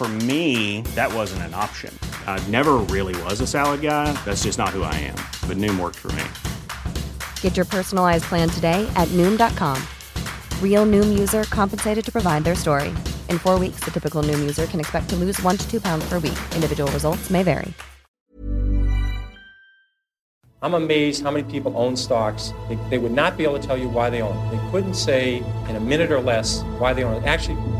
For me, that wasn't an option. I never really was a salad guy. That's just not who I am. But Noom worked for me. Get your personalized plan today at Noom.com. Real Noom user compensated to provide their story. In four weeks, the typical Noom user can expect to lose one to two pounds per week. Individual results may vary. I'm amazed how many people own stocks. They, they would not be able to tell you why they own it. They couldn't say in a minute or less why they own it. Actually, if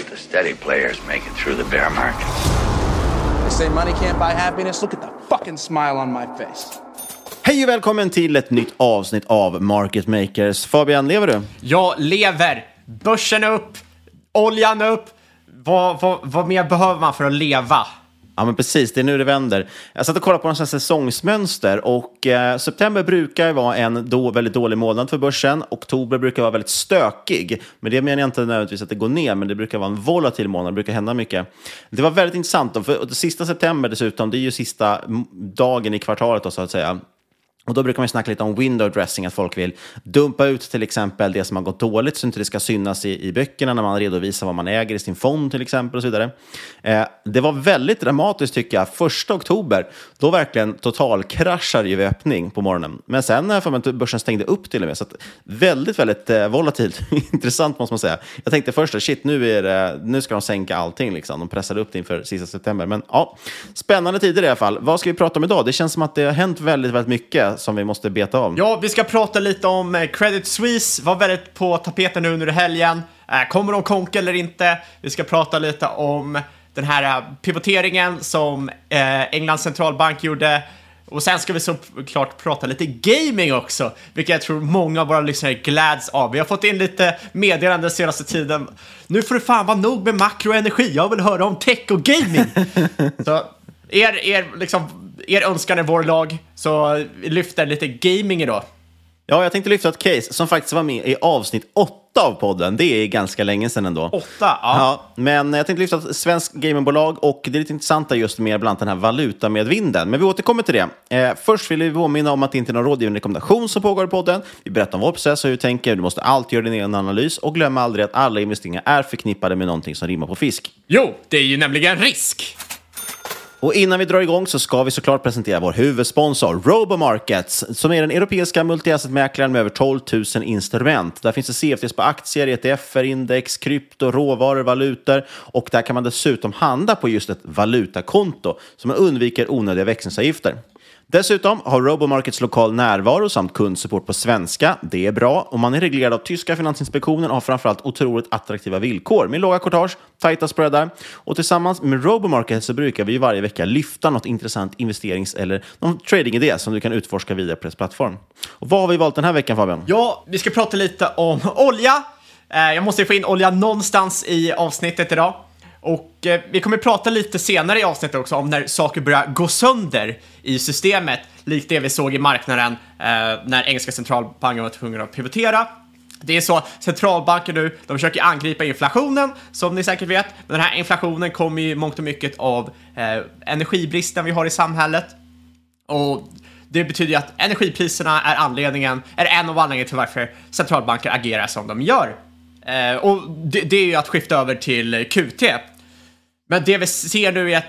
steady players make it through the bear market. They say money can't buy happiness. Look at the fucking smile on my face. Hej och välkommen till ett nytt avsnitt av Market Makers. Fabian, lever du? Jag lever. Börsen upp, oljan upp. Vad, vad, vad mer behöver man för att leva? Ja, men precis. Det är nu det vänder. Jag satt och kollade på några säsongsmönster och eh, september brukar vara en då väldigt dålig månad för börsen. Oktober brukar vara väldigt stökig. Men det menar jag inte nödvändigtvis att det går ner, men det brukar vara en volatil månad. Det brukar hända mycket. Det var väldigt intressant. Då, för sista september dessutom, det är ju sista dagen i kvartalet då, så att säga. Och då brukar man snacka lite om window dressing, att folk vill dumpa ut till exempel det som har gått dåligt så inte det ska synas i, i böckerna när man redovisar vad man äger i sin fond till exempel och så vidare. Eh, det var väldigt dramatiskt tycker jag. Första oktober, då verkligen totalkraschade ju vid öppning på morgonen. Men sen har jag för mig att börsen stängde upp till och med. Så att väldigt, väldigt eh, volatilt. Intressant måste man säga. Jag tänkte först, shit, nu, är det, nu ska de sänka allting. Liksom. De pressade upp det inför sista september. Men ja, spännande tider i alla fall. Vad ska vi prata om idag? Det känns som att det har hänt väldigt, väldigt mycket som vi måste beta av. Ja, vi ska prata lite om eh, Credit Suisse, var väldigt på tapeten nu under helgen. Eh, Kommer de konka eller inte? Vi ska prata lite om den här eh, pivoteringen som Englands centralbank gjorde. Och sen ska vi såklart prata lite gaming också, vilket jag tror många av våra lyssnare gläds av. Vi har fått in lite meddelanden den senaste tiden. Nu får det fan vara nog med makro och energi, jag vill höra om tech och gaming. Så er, er, liksom, er önskan är vår lag, så lyfter lite gaming idag. Ja, jag tänkte lyfta ett case som faktiskt var med i avsnitt 8 av podden. Det är ganska länge sedan ändå. Åtta? Ja. ja. Men jag tänkte lyfta ett svenskt gamingbolag och det är lite intressanta just med bland annat den här valutamedvinden. Men vi återkommer till det. Eh, först vill vi påminna om att det inte är någon rådgivande rekommendation som pågår i podden. Vi berättar om vår process och hur vi tänker. Du måste alltid göra din egen analys och glöm aldrig att alla investeringar är förknippade med någonting som rimmar på fisk. Jo, det är ju nämligen risk. Och innan vi drar igång så ska vi såklart presentera vår huvudsponsor Robomarkets som är den europeiska multiassetmäklaren med över 12 000 instrument. Där finns det CFDs på aktier, ETFer, index, krypto, råvaror, valutor och där kan man dessutom handla på just ett valutakonto så man undviker onödiga växlingsavgifter. Dessutom har Robomarkets lokal närvaro samt kundsupport på svenska. Det är bra. Och man är reglerad av tyska Finansinspektionen och har framförallt otroligt attraktiva villkor med låga courtage, tajta spreadar. Och tillsammans med Robomarket så brukar vi varje vecka lyfta något intressant investerings eller någon tradingidé som du kan utforska vidare på plattform. Och vad har vi valt den här veckan Fabian? Ja, vi ska prata lite om olja. Eh, jag måste få in olja någonstans i avsnittet idag. Och eh, vi kommer prata lite senare i avsnittet också om när saker börjar gå sönder i systemet, likt det vi såg i marknaden eh, när engelska centralbanken var tvungen att pivotera. Det är så att centralbanker nu, de försöker angripa inflationen, som ni säkert vet. Men den här inflationen kommer ju mångt och mycket av eh, energibristen vi har i samhället. Och det betyder ju att energipriserna är anledningen, är en av anledningarna till varför centralbanker agerar som de gör. Eh, och det, det är ju att skifta över till QT. Men det vi ser nu är att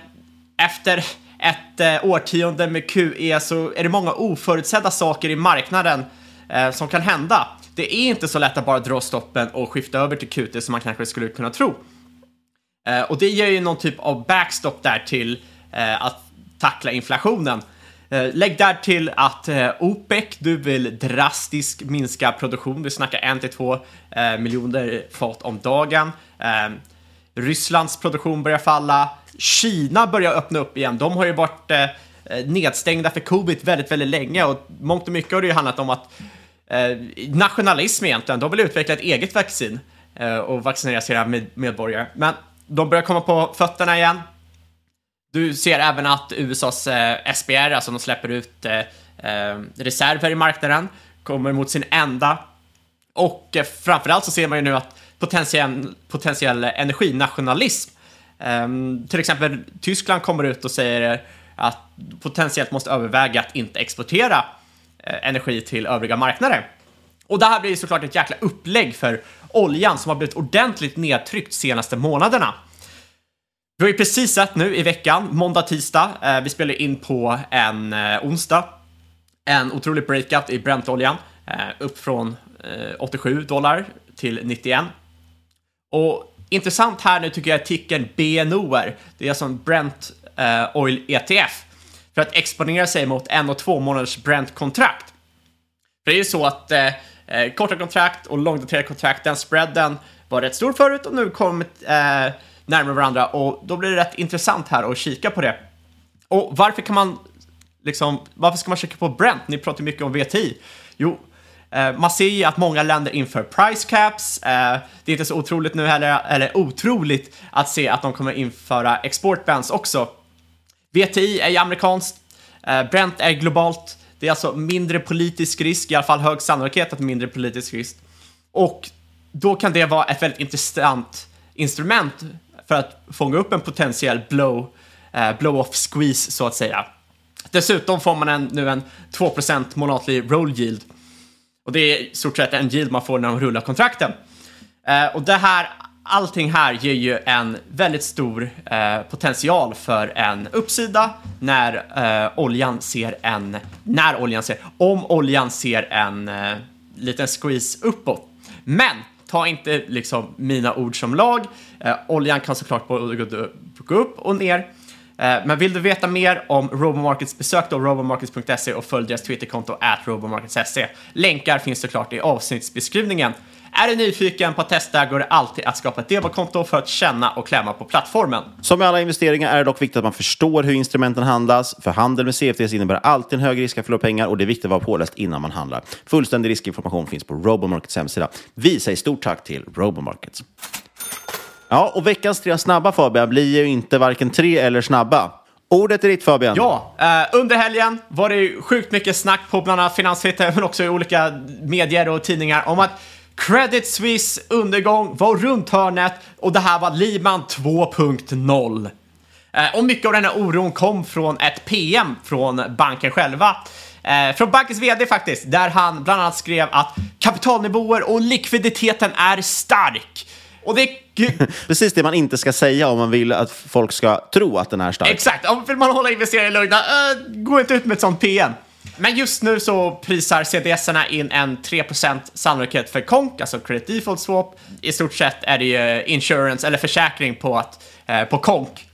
efter ett eh, årtionde med QE så är det många oförutsedda saker i marknaden eh, som kan hända. Det är inte så lätt att bara dra stoppen och skifta över till QT som man kanske skulle kunna tro. Eh, och det ger ju någon typ av backstop där till eh, att tackla inflationen. Eh, lägg där till att eh, OPEC, du vill drastiskt minska produktion. Vi snackar 1-2 eh, miljoner fat om dagen. Eh, Rysslands produktion börjar falla. Kina börjar öppna upp igen. De har ju varit eh, nedstängda för covid väldigt, väldigt länge och mångt och mycket har det ju handlat om att eh, nationalism egentligen. De vill utveckla ett eget vaccin eh, och vaccinera sina med medborgare. Men de börjar komma på fötterna igen. Du ser även att USAs eh, SBR, alltså de släpper ut eh, eh, reserver i marknaden, kommer mot sin ända. Och eh, framförallt så ser man ju nu att potentiell, potentiell energinationalism, Um, till exempel Tyskland kommer ut och säger att potentiellt måste överväga att inte exportera eh, energi till övriga marknader. Och det här blir såklart ett jäkla upplägg för oljan som har blivit ordentligt nedtryckt senaste månaderna. Vi har ju precis sett nu i veckan, måndag, tisdag, eh, vi spelar in på en eh, onsdag, en otrolig breakout i Brentoljan, eh, upp från eh, 87 dollar till 91. Och intressant här nu tycker jag är tickern BNOR, det är alltså en Brent eh, Oil ETF, för att exponera sig mot en och två månaders Brent-kontrakt. För det är ju så att eh, eh, korta kontrakt och långdaterade kontrakt, den spreaden var rätt stor förut och nu kommit eh, närmare varandra och då blir det rätt intressant här att kika på det. Och varför kan man liksom, varför ska man kika på Brent? Ni pratar mycket om VTI. Jo, Eh, man ser ju att många länder inför price caps. Eh, det är inte så otroligt nu heller, eller otroligt att se att de kommer införa exportbans också. VTI är ju amerikanskt, eh, Brent är globalt. Det är alltså mindre politisk risk, i alla fall hög sannolikhet att mindre politisk risk. Och då kan det vara ett väldigt intressant instrument för att fånga upp en potentiell blow, blow-off squeeze så att säga. Dessutom får man en, nu en 2% månatlig roll yield. Och det är i stort sett en yield man får när man rullar kontrakten. Eh, och det här, allting här ger ju en väldigt stor eh, potential för en uppsida när eh, oljan ser en, när oljan ser, om oljan ser en eh, liten squeeze uppåt. Men ta inte liksom mina ord som lag. Eh, oljan kan såklart både gå upp och ner. Eh, men vill du veta mer om Robomarkets, besök då robomarkets.se och följ deras Twitterkonto at robomarkets.se. Länkar finns såklart i avsnittsbeskrivningen. Är du nyfiken på att testa går det alltid att skapa ett demokonto för att känna och klämma på plattformen. Som med alla investeringar är det dock viktigt att man förstår hur instrumenten handlas. För handel med CFDs innebär alltid en hög risk att förlora pengar och det är viktigt att vara påläst innan man handlar. Fullständig riskinformation finns på Robomarkets hemsida. Vi säger stort tack till Robomarkets. Ja, och veckans tre snabba Fabian blir ju inte varken tre eller snabba. Ordet är ditt Fabian. Ja, eh, under helgen var det ju sjukt mycket snack på bland annat Finanstwitter men också i olika medier och tidningar om att Credit Suisse undergång var runt hörnet och det här var Lehman 2.0. Eh, och mycket av den här oron kom från ett PM från banken själva. Eh, från bankens VD faktiskt, där han bland annat skrev att kapitalnivåer och likviditeten är stark. Och det Precis det man inte ska säga om man vill att folk ska tro att den är stark. Exakt, om vill man hålla investerare lugna, uh, gå inte ut med ett sånt PM. Men just nu så prisar CDS-erna in en 3% sannolikhet för konk, alltså credit default swap. I stort sett är det ju insurance eller försäkring på, att, eh, på konk.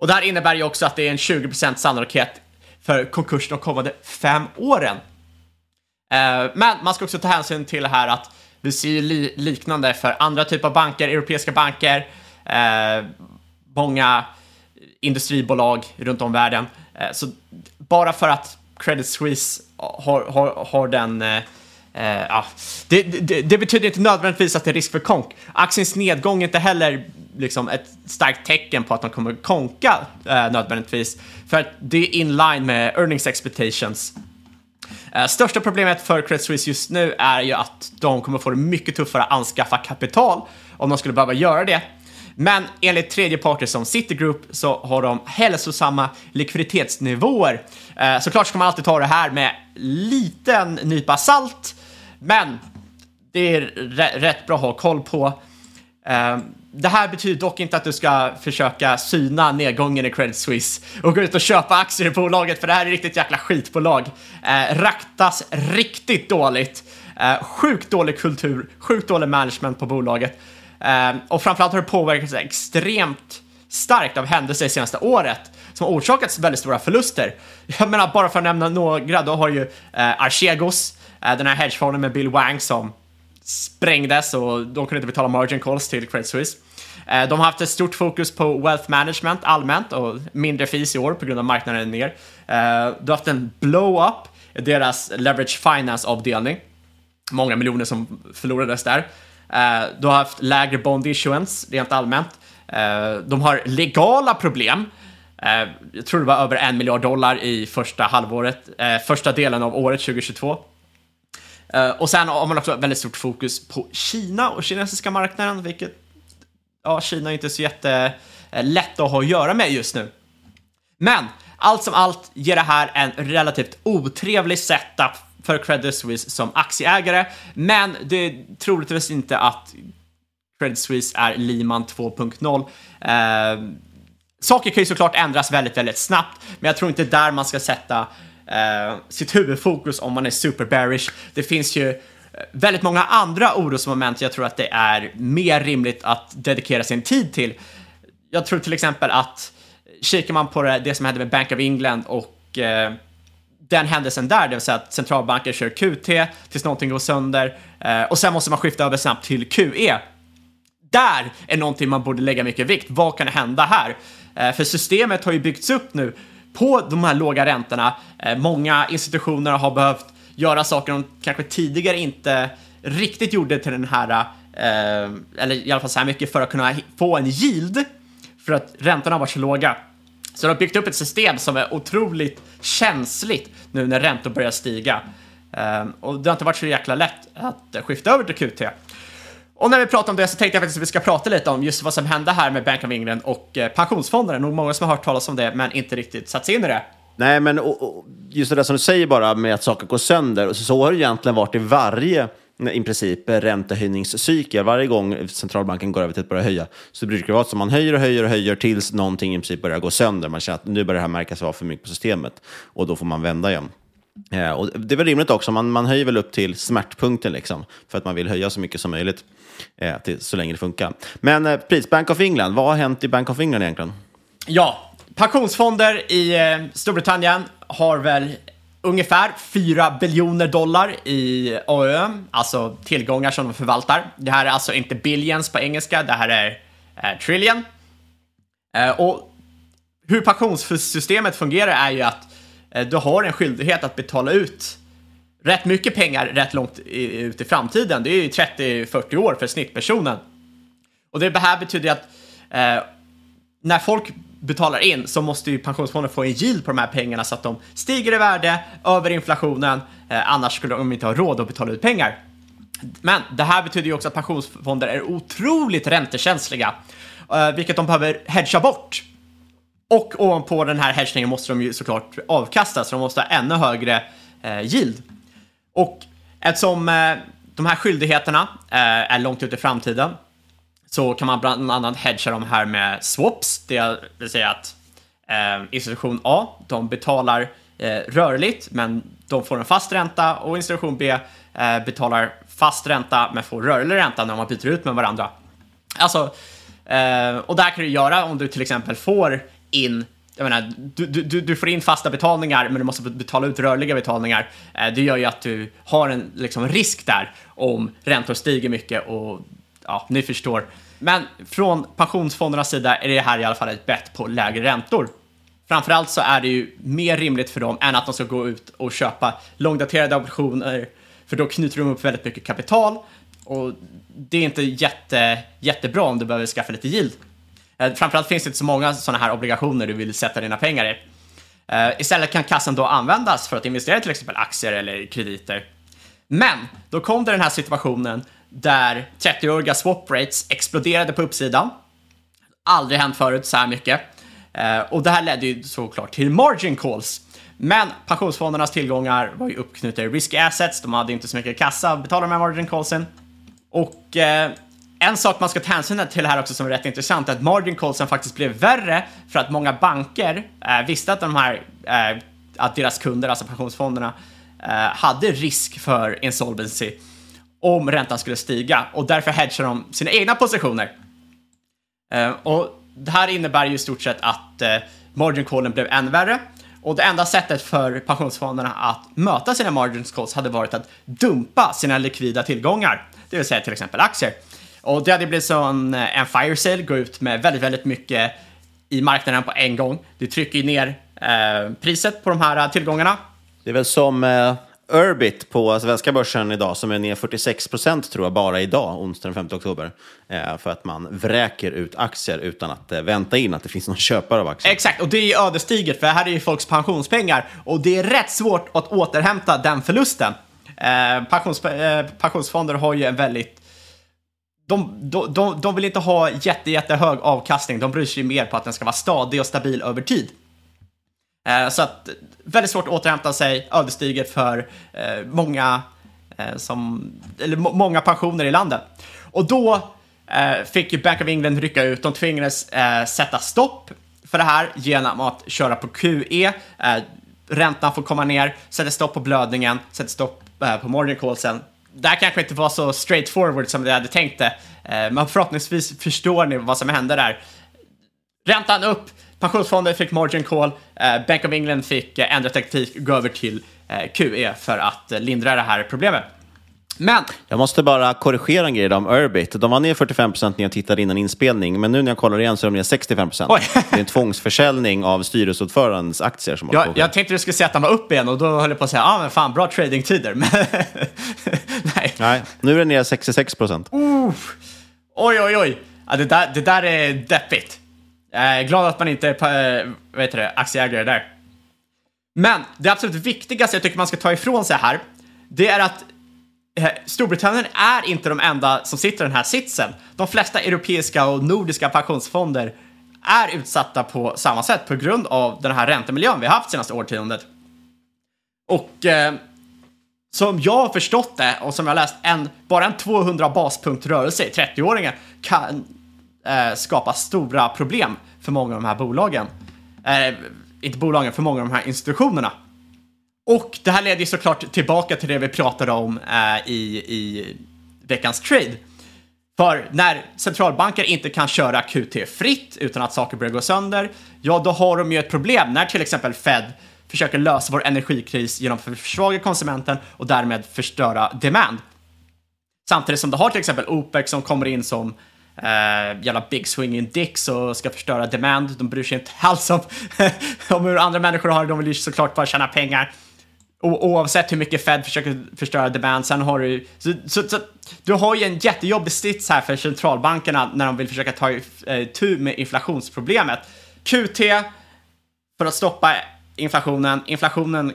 Och det här innebär ju också att det är en 20% sannolikhet för konkurs de kommande fem åren. Eh, men man ska också ta hänsyn till det här att vi ser li liknande för andra typer av banker, europeiska banker, eh, många industribolag runt om världen. Eh, så bara för att Credit Suisse har, har, har den eh, eh, ja, det, det, det, betyder inte nödvändigtvis att det är risk för konk. Aktiens nedgång är inte heller liksom ett starkt tecken på att de kommer konka eh, nödvändigtvis, för att det är in line med earnings expectations. Eh, största problemet för Credit Suisse just nu är ju att de kommer få det mycket tuffare att anskaffa kapital om de skulle behöva göra det. Men enligt tredjeparter som Citigroup så har de hälsosamma likviditetsnivåer. Eh, såklart ska man alltid ta det här med liten nypa salt, men det är rätt bra att ha koll på. Eh, det här betyder dock inte att du ska försöka syna nedgången i Credit Suisse och gå ut och köpa aktier i bolaget, för det här är riktigt jäkla skitbolag. Eh, raktas riktigt dåligt. Eh, sjukt dålig kultur, sjukt dålig management på bolaget. Eh, och framförallt har det påverkats extremt starkt av händelser det senaste året som har orsakat väldigt stora förluster. Jag menar, bara för att nämna några, då har ju eh, Archegos, eh, den här hedgefonden med Bill Wang som sprängdes och de kunde inte betala margin calls till Credit Suisse. Eh, de har haft ett stort fokus på wealth management allmänt och mindre fees i år på grund av marknaden är ner. De du har haft en blow-up i deras leverage finance-avdelning. Många miljoner som förlorades där. De du har haft lägre bond issuance rent allmänt. De har legala problem. Jag tror det var över en miljard dollar i första halvåret, första delen av året 2022. Eh, och sen har man också väldigt stort fokus på Kina och kinesiska marknaden, vilket ja, Kina är inte så jättelätt att ha att göra med just nu. Men allt som allt ger det här en relativt otrevlig setup för Credit Suisse som aktieägare, men det är troligtvis inte att Credit Suisse är Lehman 2.0. Eh, saker kan ju såklart ändras väldigt, väldigt snabbt, men jag tror inte där man ska sätta eh, sitt huvudfokus om man är super bearish. Det finns ju eh, väldigt många andra orosmoment jag tror att det är mer rimligt att dedikera sin tid till. Jag tror till exempel att eh, kikar man på det, det som hände med Bank of England och eh, den händelsen där, det vill säga att centralbanker kör QT tills någonting går sönder eh, och sen måste man skifta över snabbt till QE. Där är någonting man borde lägga mycket vikt. Vad kan hända här? Eh, för systemet har ju byggts upp nu på de här låga räntorna. Eh, många institutioner har behövt göra saker de kanske tidigare inte riktigt gjorde till den här, eh, eller i alla fall så här mycket för att kunna få en yield, för att räntorna var så låga. Så de har byggt upp ett system som är otroligt känsligt nu när räntor börjar stiga. Eh, och det har inte varit så jäkla lätt att skifta över till QT. Och när vi pratar om det så tänkte jag faktiskt att vi ska prata lite om just vad som hände här med Bank of England och eh, pensionsfonderna. Nog många som har hört talas om det, men inte riktigt satt sig in i det. Nej, men och, och, just det där som du säger bara med att saker går sönder. Så, så har det egentligen varit i varje eh, i princip räntehöjningscykel. Varje gång centralbanken går över till att börja höja så brukar det vara så man höjer och höjer och höjer tills någonting i princip börjar gå sönder. Man känner att nu börjar det här märkas vara för mycket på systemet och då får man vända igen. Ja, och det är väl rimligt också, man, man höjer väl upp till smärtpunkten liksom, för att man vill höja så mycket som möjligt eh, till, så länge det funkar. Men eh, pris, Bank of England, vad har hänt i Bank of England egentligen? Ja, pensionsfonder i eh, Storbritannien har väl ungefär 4 biljoner dollar i AÖ, alltså tillgångar som de förvaltar. Det här är alltså inte billions på engelska, det här är eh, trillion. Eh, och hur pensionssystemet fungerar är ju att eh, du har en skyldighet att betala ut rätt mycket pengar rätt långt ut i framtiden. Det är ju 30-40 år för snittpersonen. Och det här betyder att eh, när folk betalar in så måste ju pensionsfonden få en yield på de här pengarna så att de stiger i värde över inflationen. Eh, annars skulle de inte ha råd att betala ut pengar. Men det här betyder ju också att pensionsfonder är otroligt räntekänsliga, eh, vilket de behöver hedga bort. Och ovanpå den här hedgningen måste de ju såklart avkasta, så de måste ha ännu högre eh, yield. Och eftersom eh, de här skyldigheterna eh, är långt ut i framtiden så kan man bland annat hedga de här med swaps, det vill säga att eh, institution A, de betalar eh, rörligt, men de får en fast ränta och institution B eh, betalar fast ränta men får rörlig ränta när man byter ut med varandra. Alltså, eh, och det här kan du göra om du till exempel får in jag menar, du, du, du får in fasta betalningar men du måste betala ut rörliga betalningar. Eh, det gör ju att du har en liksom, risk där om räntor stiger mycket och ja, ni förstår. Men från pensionsfondernas sida är det här i alla fall ett bett på lägre räntor. Framförallt så är det ju mer rimligt för dem än att de ska gå ut och köpa långdaterade optioner, för då knyter de upp väldigt mycket kapital och det är inte jätte, jättebra om du behöver skaffa lite yield. Eh, framförallt finns det inte så många sådana här obligationer du vill sätta dina pengar i. Eh, istället kan kassan då användas för att investera i till exempel aktier eller krediter. Men då kom det den här situationen där 30-åriga swap rates exploderade på uppsidan. Aldrig hänt förut så här mycket. Eh, och det här ledde ju såklart till margin calls. Men pensionsfondernas tillgångar var ju uppknutna i risky assets, de hade inte så mycket kassa att betala de här margin callsen. Och eh, en sak man ska ta hänsyn till här också som är rätt intressant är att margin callsen faktiskt blev värre för att många banker eh, visste att de här, eh, att deras kunder, alltså pensionsfonderna, eh, hade risk för insolvency om räntan skulle stiga och därför hedgar de sina egna positioner. Eh, och det här innebär ju i stort sett att eh, margin callen blev än värre och det enda sättet för pensionsfonderna att möta sina margin calls hade varit att dumpa sina likvida tillgångar, det vill säga till exempel aktier. Och det hade blivit som en fire sale, gå ut med väldigt, väldigt mycket i marknaden på en gång. Det trycker ju ner eh, priset på de här tillgångarna. Det är väl som eh, Urbit på svenska börsen idag som är ner 46 procent tror jag bara idag, onsdag den 5 oktober. Eh, för att man vräker ut aktier utan att eh, vänta in att det finns någon köpare av aktier. Exakt, och det är ju ödesdigert för här är ju folks pensionspengar och det är rätt svårt att återhämta den förlusten. Eh, pensions, eh, pensionsfonder har ju en väldigt de, de, de, de vill inte ha jätte, jättehög avkastning, de bryr sig mer på att den ska vara stadig och stabil över tid. Eh, så att väldigt svårt att återhämta sig, ödesdigert för eh, många, eh, som, eller många pensioner i landet. Och då eh, fick ju Bank of England rycka ut, de tvingades eh, sätta stopp för det här genom att köra på QE, eh, räntan får komma ner, sätter stopp på blödningen, sätter stopp på morgoncallsen. Det här kanske inte var så straightforward som vi hade tänkt det, eh, men förhoppningsvis förstår ni vad som hände där. Räntan upp, Pensionsfonder fick margin call, eh, Bank of England fick eh, ändra taktik och gå över till QE för att lindra det här problemet. Men... Jag måste bara korrigera en grej om Urbit. De var ner 45 procent när jag tittade innan inspelning, men nu när jag kollar igen så är de ner 65 procent. Det är en tvångsförsäljning av styrelseordförandens aktier som jag, jag tänkte du skulle säga att de var upp igen och då höll jag på att säga, ja ah, men fan, bra tradingtider. Nej. Nej, nu är det ner 66 procent. Uh, oj, oj, oj. Ja, det, där, det där är deppigt. Jag är glad att man inte är eh, heter det, aktieägare där. Men det absolut viktigaste jag tycker man ska ta ifrån sig här, det är att Eh, Storbritannien är inte de enda som sitter i den här sitsen. De flesta europeiska och nordiska pensionsfonder är utsatta på samma sätt på grund av den här räntemiljön vi har haft senaste årtiondet. Och eh, som jag har förstått det och som jag har läst, en, bara en 200 baspunkt rörelse i 30-åringar kan eh, skapa stora problem för många av de här bolagen. Eh, inte bolagen, för många av de här institutionerna. Och det här leder ju såklart tillbaka till det vi pratade om eh, i, i veckans trade. För när centralbanker inte kan köra QT fritt utan att saker börjar gå sönder, ja då har de ju ett problem när till exempel Fed försöker lösa vår energikris genom att försvaga konsumenten och därmed förstöra demand. Samtidigt som du har till exempel OPEC som kommer in som eh, jävla big swinging dicks och ska förstöra demand. De bryr sig inte alls om, om hur andra människor har det. De vill ju såklart bara tjäna pengar. Oavsett hur mycket Fed försöker förstöra demand. Sen har du så, så, så, du har ju en jättejobbig sits här för centralbankerna när de vill försöka ta itu eh, tur med inflationsproblemet. QT för att stoppa inflationen. Inflationen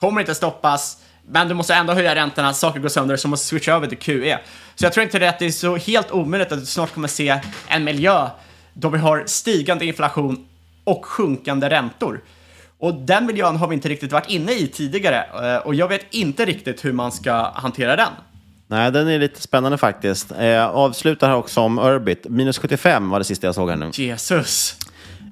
kommer inte stoppas. Men du måste ändå höja räntorna, saker går sönder, så måste switcha över till QE. Så jag tror inte det att det är så helt omöjligt att du snart kommer se en miljö då vi har stigande inflation och sjunkande räntor. Och den miljön har vi inte riktigt varit inne i tidigare eh, och jag vet inte riktigt hur man ska hantera den. Nej, den är lite spännande faktiskt. Eh, avslutar här också om Urbit. Minus 75 var det sista jag såg här nu. Jesus.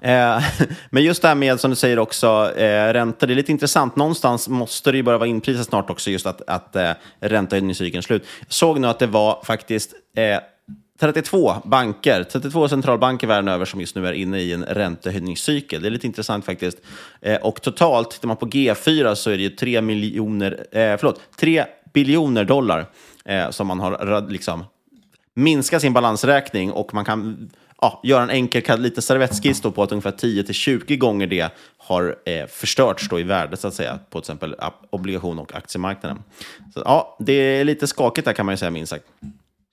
Eh, men just det här med, som du säger också, eh, räntor, det är lite intressant. Någonstans måste det ju börja vara inprisat snart också, just att, att eh, räntehöjningscykeln är slut. Jag såg nu att det var faktiskt eh, 32 banker, 32 centralbanker världen över som just nu är inne i en räntehöjningscykel. Det är lite intressant faktiskt. Eh, och totalt, tittar man på G4 så är det ju 3 miljoner, eh, förlåt, 3 biljoner dollar eh, som man har liksom minskat sin balansräkning och man kan ja, göra en enkel liten servettskiss på att ungefär 10-20 gånger det har eh, förstörts då i värde så att säga på till exempel obligation och aktiemarknaden. Så, ja, det är lite skakigt där kan man ju säga minst sagt.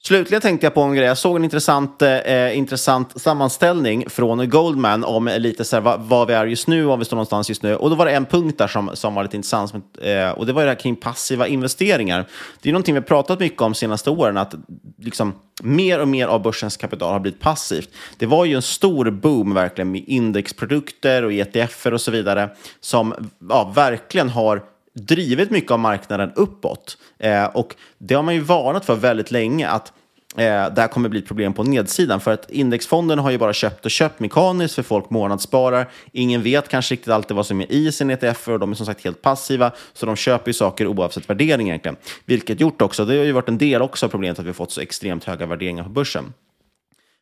Slutligen tänkte jag på en grej. Jag såg en intressant, eh, intressant sammanställning från Goldman om lite så här, vad, vad vi är just nu, var vi står någonstans just nu. Och då var det en punkt där som, som var lite intressant, som, eh, och det var det här kring passiva investeringar. Det är någonting vi har pratat mycket om de senaste åren, att liksom, mer och mer av börsens kapital har blivit passivt. Det var ju en stor boom verkligen med indexprodukter och ETFer och så vidare, som ja, verkligen har drivit mycket av marknaden uppåt. Eh, och det har man ju varnat för väldigt länge, att eh, det här kommer bli ett problem på nedsidan. För att indexfonderna har ju bara köpt och köpt mekaniskt för folk månadssparar. Ingen vet kanske riktigt alltid vad som är i sin ETF och de är som sagt helt passiva. Så de köper ju saker oavsett värdering egentligen. Vilket gjort också, det har ju varit en del också av problemet att vi har fått så extremt höga värderingar på börsen.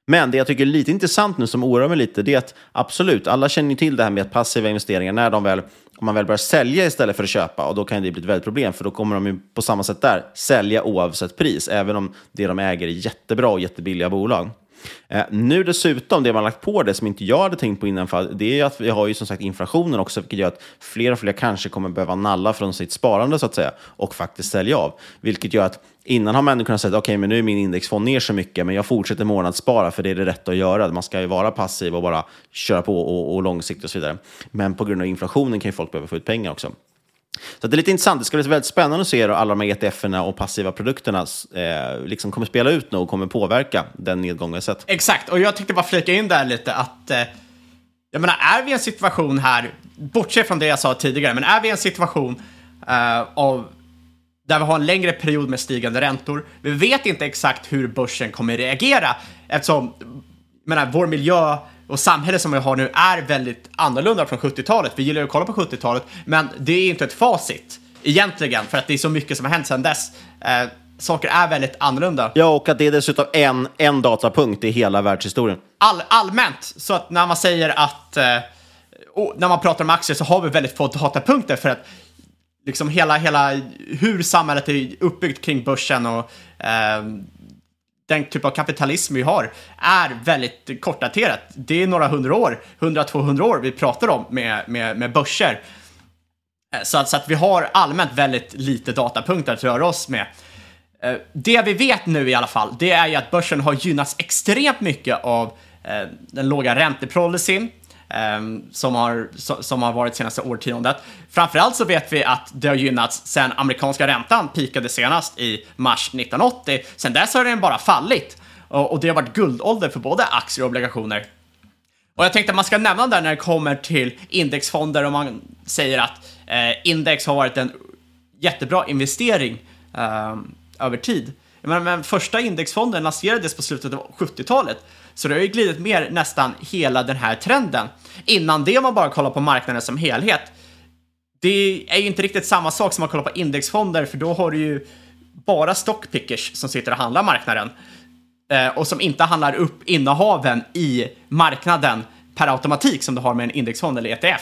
Men det jag tycker är lite intressant nu som oroar mig lite, det är att absolut, alla känner ju till det här med att passiva investeringar, när de väl, om man väl börjar sälja istället för att köpa, och då kan det bli ett väldigt problem, för då kommer de ju på samma sätt där sälja oavsett pris, även om det de äger är jättebra och jättebilliga bolag. Eh, nu dessutom, det man lagt på det som inte jag hade tänkt på innan, för det är att vi har ju som sagt inflationen också, vilket gör att fler och fler kanske kommer behöva nalla från sitt sparande så att säga, och faktiskt sälja av. Vilket gör att innan har människor kunnat säga okej, men nu är min indexfond ner så mycket, men jag fortsätter månadsspara för det är det rätta att göra. Man ska ju vara passiv och bara köra på och, och långsiktigt och så vidare. Men på grund av inflationen kan ju folk behöva få ut pengar också. Så det är lite intressant. Det ska bli väldigt spännande att se hur alla de här ETF-erna och passiva produkterna eh, liksom kommer spela ut nu och kommer påverka den nedgången. sett. Exakt, och jag tänkte bara flika in där lite att eh, jag menar, är vi i en situation här, bortsett från det jag sa tidigare, men är vi i en situation eh, av där vi har en längre period med stigande räntor. Vi vet inte exakt hur börsen kommer reagera eftersom menar, vår miljö och samhälle som vi har nu är väldigt annorlunda från 70-talet. Vi gillar ju att kolla på 70-talet, men det är inte ett facit egentligen för att det är så mycket som har hänt sedan dess. Eh, saker är väldigt annorlunda. Ja, och att det är dessutom en, en datapunkt i hela världshistorien. All, allmänt, så att när man säger att eh, när man pratar om aktier så har vi väldigt få datapunkter för att liksom hela, hela hur samhället är uppbyggt kring börsen och eh, den typ av kapitalism vi har är väldigt kortdaterat. Det är några hundra år, 100-200 år vi pratar om med, med, med börser. Eh, så att, så att vi har allmänt väldigt lite datapunkter att röra oss med. Eh, det vi vet nu i alla fall, det är ju att börsen har gynnats extremt mycket av eh, den låga räntepolicyn Ehm, som, har, som har varit senaste årtiondet. Framförallt så vet vi att det har gynnats sen amerikanska räntan pikade senast i mars 1980. Sen dess har den bara fallit och, det har varit guldålder för både aktier och obligationer. Och jag tänkte att man ska nämna där när det kommer till indexfonder och man säger att eh, index har varit en jättebra investering eh, över tid. Men, men första indexfonden lanserades på slutet av 70-talet, så det har ju glidit mer nästan hela den här trenden. Innan det, om man bara kollar på marknaden som helhet, det är ju inte riktigt samma sak som att kolla på indexfonder, för då har du ju bara stockpickers som sitter och handlar marknaden eh, och som inte handlar upp innehaven i marknaden per automatik som du har med en indexfond eller ETF.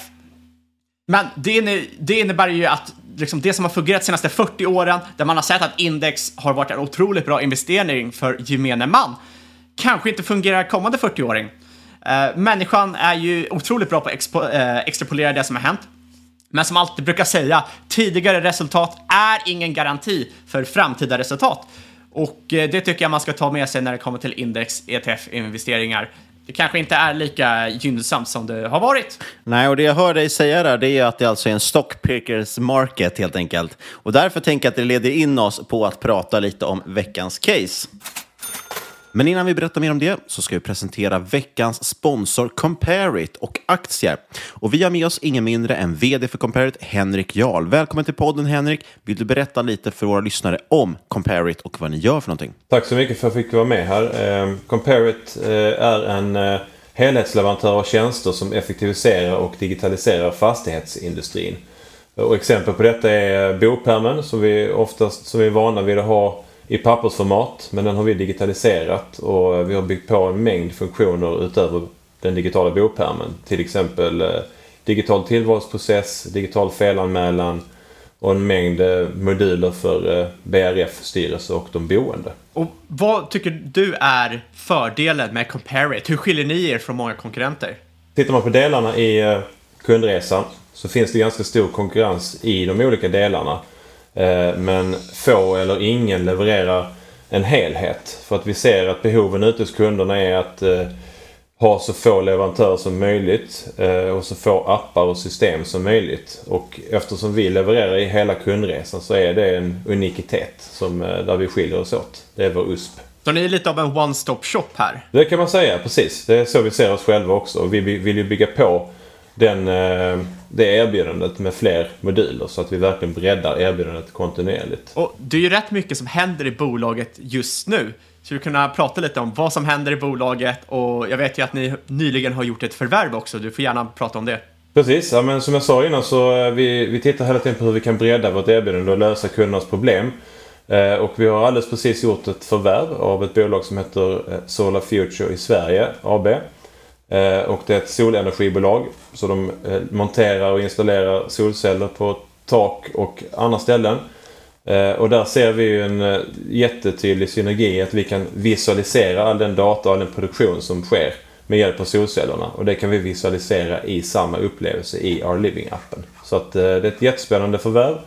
Men det, det innebär ju att liksom det som har fungerat de senaste 40 åren, där man har sett att index har varit en otroligt bra investering för gemene man, kanske inte fungerar kommande 40-åring. Uh, eh, människan är ju otroligt bra på att expo, uh, extrapolera det som har hänt. Men som alltid brukar säga, tidigare resultat är ingen garanti för framtida resultat. Och uh, det tycker jag man ska ta med sig när det kommer till index, ETF-investeringar. Det kanske inte är lika gynnsamt som det har varit. Nej, och det jag hör dig säga där, det är att det alltså är en stockpickers market helt enkelt. Och därför tänker jag att det leder in oss på att prata lite om veckans case. Men innan vi berättar mer om det så ska vi presentera veckans sponsor Comparit och aktier. Och vi har med oss ingen mindre än vd för Comparit, Henrik Jarl. Välkommen till podden Henrik. Vill du berätta lite för våra lyssnare om Comparit och vad ni gör för någonting? Tack så mycket för att jag fick vara med här. CompareIt Comparit eh, är en eh, helhetsleverantör av tjänster som effektiviserar och digitaliserar fastighetsindustrin. Och exempel på detta är bopärmen som vi oftast som vi är vana vid att ha i pappersformat. Men den har vi digitaliserat och vi har byggt på en mängd funktioner utöver den digitala bopärmen. Till exempel eh, digital tillvalsprocess, digital felanmälan och en mängd eh, moduler för eh, BRF-styrelse och de boende. Och vad tycker du är fördelen med Comparit? Hur skiljer ni er från många konkurrenter? Tittar man på delarna i kundresan så finns det ganska stor konkurrens i de olika delarna. Eh, men få eller ingen levererar en helhet. För att vi ser att behoven ute hos kunderna är att eh, ha så få leverantörer som möjligt eh, och så få appar och system som möjligt. Och eftersom vi levererar i hela kundresan så är det en unikitet som, där vi skiljer oss åt. Det är vår USP. Så ni är lite av en one-stop shop här? Det kan man säga, precis. Det är så vi ser oss själva också. Vi vill ju bygga på den, eh, det erbjudandet med fler moduler så att vi verkligen breddar erbjudandet kontinuerligt. Och det är ju rätt mycket som händer i bolaget just nu. Så du kunna prata lite om vad som händer i bolaget och jag vet ju att ni nyligen har gjort ett förvärv också. Du får gärna prata om det. Precis, ja, men som jag sa innan så eh, vi, vi tittar hela tiden på hur vi kan bredda vårt erbjudande och lösa kundernas problem. Eh, och vi har alldeles precis gjort ett förvärv av ett bolag som heter eh, Solar Future i Sverige AB. Eh, och det är ett solenergibolag. Så de eh, monterar och installerar solceller på tak och andra ställen. Eh, och där ser vi ju en jättetydlig synergi att vi kan visualisera all den data och all den produktion som sker med hjälp av solcellerna. Och det kan vi visualisera i samma upplevelse i Our Living-appen. Så att det är ett jättespännande förvärv.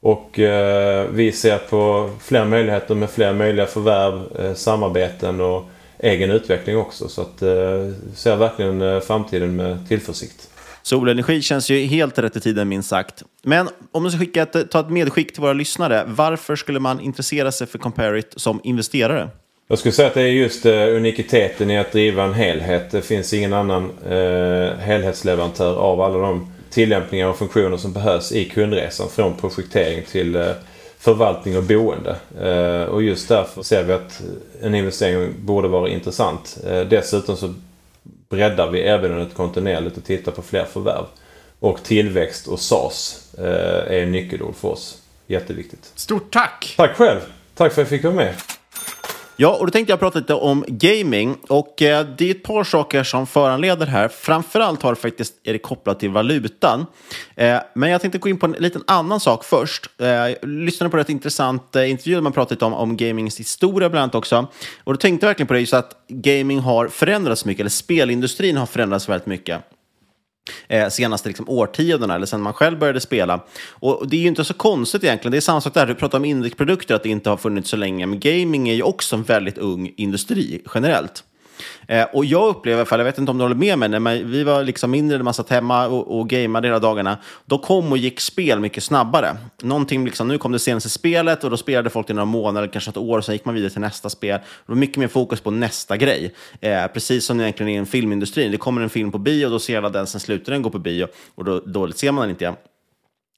Och vi ser på fler möjligheter med fler möjliga förvärv, samarbeten och egen utveckling också. Så att, eh, ser verkligen eh, framtiden med tillförsikt. Solenergi känns ju helt rätt i tiden minst sagt. Men om du ska skicka ett, ta ett medskick till våra lyssnare, varför skulle man intressera sig för Comparit som investerare? Jag skulle säga att det är just uh, unikiteten i att driva en helhet. Det finns ingen annan uh, helhetsleverantör av alla de tillämpningar och funktioner som behövs i kundresan från projektering till uh, förvaltning och boende. Eh, och just därför ser vi att en investering borde vara intressant. Eh, dessutom så breddar vi erbjudandet kontinuerligt och tittar på fler förvärv. Och tillväxt och SAS eh, är nyckelord för oss. Jätteviktigt. Stort tack! Tack själv! Tack för att jag fick vara med. Ja, och då tänkte jag prata lite om gaming. Och eh, det är ett par saker som föranleder här. Framförallt har det faktiskt är det kopplat till valutan. Eh, men jag tänkte gå in på en liten annan sak först. Eh, jag lyssnade på ett intressant eh, intervju där man pratade om, om gamings historia bland annat också. Och då tänkte jag verkligen på det, just att gaming har förändrats mycket, eller spelindustrin har förändrats väldigt mycket eh, senaste liksom, årtiondena, eller sen man själv började spela. Och det är ju inte så konstigt egentligen. Det är samma sak där, du pratar om inrikesprodukter, att det inte har funnits så länge. Men gaming är ju också en väldigt ung industri generellt. Eh, och jag upplever, för jag vet inte om du håller med mig, när man, vi var liksom mindre, man satt hemma och, och gameade hela dagarna, då kom och gick spel mycket snabbare. Någonting liksom, nu kom det senaste spelet och då spelade folk i några månader, kanske ett år, och sen gick man vidare till nästa spel. Det var mycket mer fokus på nästa grej. Eh, precis som egentligen i en. Det kommer en film på bio, och då ser alla den, sen slutar den gå på bio och då, då ser man den inte igen.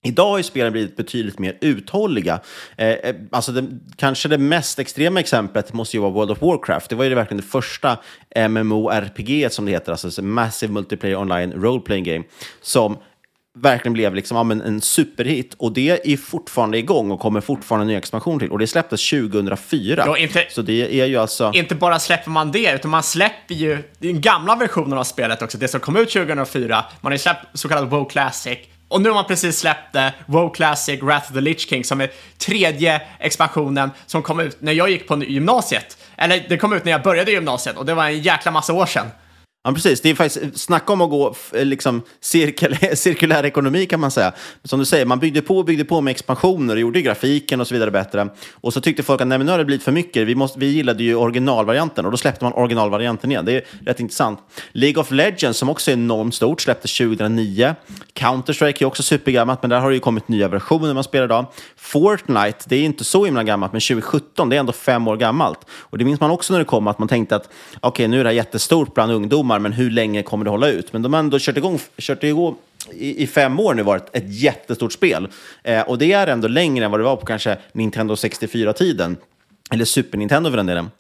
Idag har ju spelen blivit betydligt mer uthålliga. Eh, eh, alltså det, kanske det mest extrema exemplet måste ju vara World of Warcraft. Det var ju verkligen det första MMORPG som det heter, alltså Massive Multiplayer Online Role Playing Game, som verkligen blev liksom, ja, en superhit. Och det är fortfarande igång och kommer fortfarande en ny expansion till. Och det släpptes 2004. Ja, inte, så det är ju alltså... Inte bara släpper man det, utan man släpper ju den gamla versionen av spelet också, det som kom ut 2004. Man har ju släppt så kallad WoW Classic och nu har man precis släppt eh, WoW Classic Wrath of the Lich King som är tredje expansionen som kom ut när jag gick på gymnasiet. Eller det kom ut när jag började gymnasiet och det var en jäkla massa år sedan. Ja, precis. Det är faktiskt, eh, snacka om att gå eh, liksom, cirkel, cirkulär ekonomi kan man säga. Som du säger, man byggde på och byggde på med expansioner och gjorde grafiken och så vidare bättre. Och så tyckte folk att nej, men nu har det blivit för mycket. Vi, måste, vi gillade ju originalvarianten och då släppte man originalvarianten igen. Det är rätt intressant. League of Legends, som också är enormt stort, släpptes 2009. Counter-Strike är också supergammalt, men där har det ju kommit nya versioner man spelar idag. Fortnite, det är inte så himla gammalt, men 2017, det är ändå fem år gammalt. Och det minns man också när det kom, att man tänkte att okej, nu är det här jättestort bland ungdomar, men hur länge kommer det hålla ut? Men de har ändå kört igång, kört igång i, i fem år nu varit ett jättestort spel. Eh, och det är ändå längre än vad det var på kanske Nintendo 64-tiden. Eller Super Nintendo för den delen.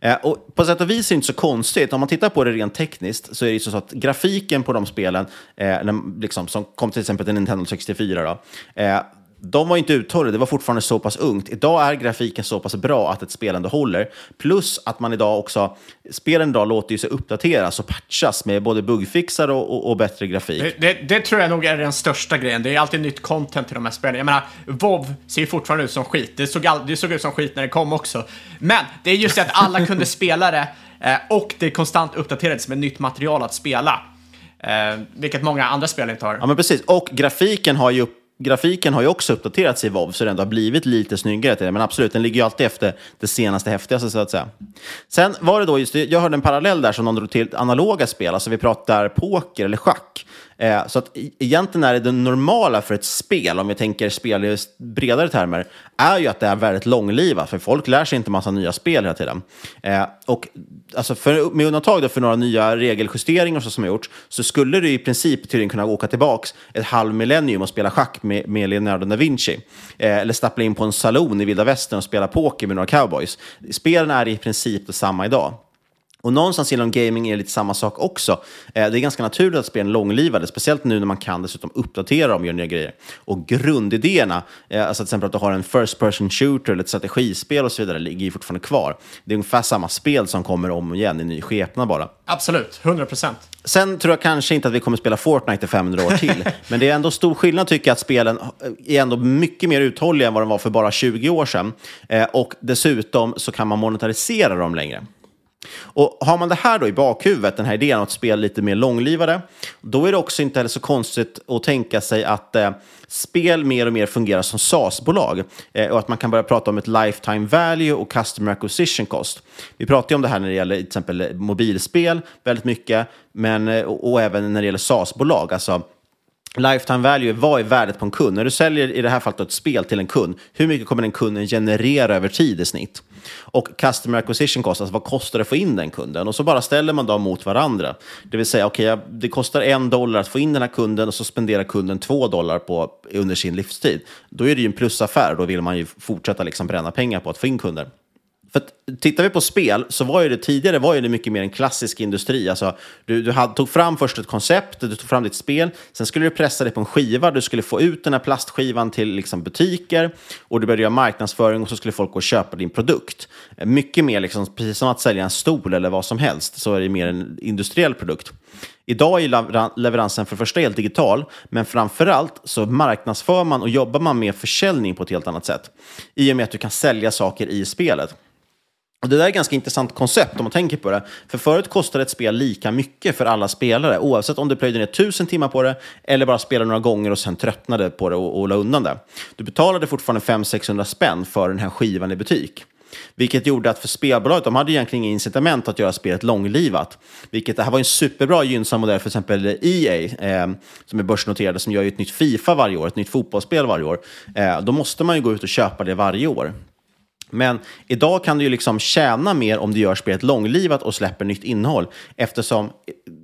Eh, och på sätt och vis är det inte så konstigt. Om man tittar på det rent tekniskt så är det ju så att grafiken på de spelen, eh, liksom, som kom till exempel till Nintendo 64, då, eh, de var inte uthålliga, det var fortfarande så pass ungt. Idag är grafiken så pass bra att ett spel ändå håller. Plus att man idag också, spelen idag låter ju sig uppdateras och patchas med både bugfixar och, och, och bättre grafik. Det, det, det tror jag nog är den största grejen. Det är alltid nytt content till de här spelen. Jag menar, WoW ser fortfarande ut som skit. Det såg, all, det såg ut som skit när det kom också. Men det är just det att alla kunde spela det eh, och det konstant uppdaterades med nytt material att spela. Eh, vilket många andra spel inte har. Ja, men precis. Och grafiken har ju, grafiken har ju också uppdaterats i WoW, så det har blivit lite snyggare till det. Men absolut, den ligger ju alltid efter det senaste häftigaste, så att säga. Sen var det då just jag hörde en parallell där som någon drog till analoga spel, alltså vi pratar poker eller schack. Eh, så att e-, egentligen är det det normala för ett spel, om vi tänker spel i bredare termer, är ju att det är väldigt långlivat, för folk lär sig inte massa nya spel hela tiden. Eh, och alltså för, med undantag då för några nya regeljusteringar så som har gjorts, så skulle du i princip tydligen kunna åka tillbaka ett halv millennium och spela schack med, med Leonardo da Vinci. Eh, eller stappla in på en salon i vilda västern och spela poker med några cowboys. Spelen är i princip detsamma idag. Och någonstans inom gaming är det lite samma sak också. Eh, det är ganska naturligt att spelen långlivade, speciellt nu när man kan dessutom uppdatera dem och göra nya grejer. Och grundidéerna, eh, alltså till exempel att du har en first person shooter eller ett strategispel och så vidare, ligger ju fortfarande kvar. Det är ungefär samma spel som kommer om och igen i ny skepnad bara. Absolut, 100 procent. Sen tror jag kanske inte att vi kommer spela Fortnite i 500 år till, men det är ändå stor skillnad tycker jag att spelen är ändå mycket mer uthålliga än vad de var för bara 20 år sedan. Eh, och dessutom så kan man monetarisera dem längre. Och har man det här då i bakhuvudet, den här idén om att spela lite mer långlivade, då är det också inte heller så konstigt att tänka sig att eh, spel mer och mer fungerar som SaaS-bolag eh, och att man kan börja prata om ett lifetime value och customer acquisition cost. Vi pratar ju om det här när det gäller till exempel mobilspel väldigt mycket, men, eh, och, och även när det gäller SaaS-bolag, alltså Lifetime value, vad är värdet på en kund? När du säljer i det här fallet ett spel till en kund, hur mycket kommer den kunden generera över tid i snitt? Och customer acquisition cost, alltså vad kostar det att få in den kunden? Och så bara ställer man dem mot varandra. Det vill säga, okej, okay, det kostar en dollar att få in den här kunden och så spenderar kunden två dollar på, under sin livstid. Då är det ju en plusaffär, då vill man ju fortsätta liksom bränna pengar på att få in kunder. För att, tittar vi på spel så var ju det tidigare var ju det mycket mer en klassisk industri. Alltså, du, du hade, tog fram först ett koncept, du tog fram ditt spel, sen skulle du pressa det på en skiva, du skulle få ut den här plastskivan till liksom, butiker och du började göra marknadsföring och så skulle folk gå och köpa din produkt. Mycket mer, liksom, precis som att sälja en stol eller vad som helst, så är det mer en industriell produkt. Idag är leveransen för det första helt digital, men framför allt så marknadsför man och jobbar man med försäljning på ett helt annat sätt. I och med att du kan sälja saker i spelet. Och det där är ett ganska intressant koncept om man tänker på det. För förut kostade ett spel lika mycket för alla spelare, oavsett om du plöjde ner tusen timmar på det eller bara spelade några gånger och sen tröttnade på det och, och la undan det. Du betalade fortfarande 500-600 spänn för den här skivan i butik. Vilket gjorde att för spelbolaget, de hade egentligen inga incitament att göra spelet långlivat. Vilket, det här var en superbra gynnsam modell för exempel EA, eh, som är börsnoterade, som gör ett nytt Fifa varje år, ett nytt fotbollsspel varje år. Eh, då måste man ju gå ut och köpa det varje år. Men idag kan du ju liksom tjäna mer om du gör spelet långlivat och släpper nytt innehåll. Eftersom eh,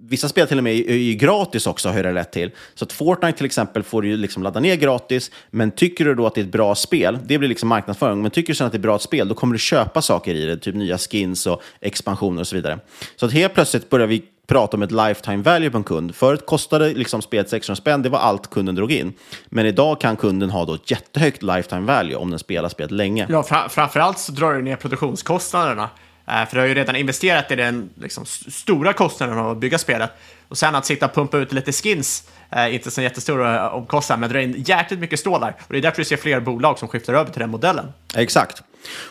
vissa spel till och med är ju gratis också, har jag rätt till. Så att Fortnite till exempel får du ju liksom ladda ner gratis, men tycker du då att det är ett bra spel, det blir liksom marknadsföring, men tycker du sen att det är ett bra spel, då kommer du köpa saker i det, typ nya skins och expansioner och så vidare. Så att helt plötsligt börjar vi prata om ett lifetime value på en kund. Förut kostade liksom spelet 600 spänn, det var allt kunden drog in. Men idag kan kunden ha då ett jättehögt lifetime value om den spelar spelet länge. Ja, fra framförallt så drar det ner produktionskostnaderna. Eh, för du har ju redan investerat i den liksom, stora kostnaden av att bygga spelet. Och sen att sitta och pumpa ut lite skins, eh, inte så jättestora omkostnader, men drar in jäkligt mycket stålar. Och det är därför du ser fler bolag som skiftar över till den modellen. Exakt.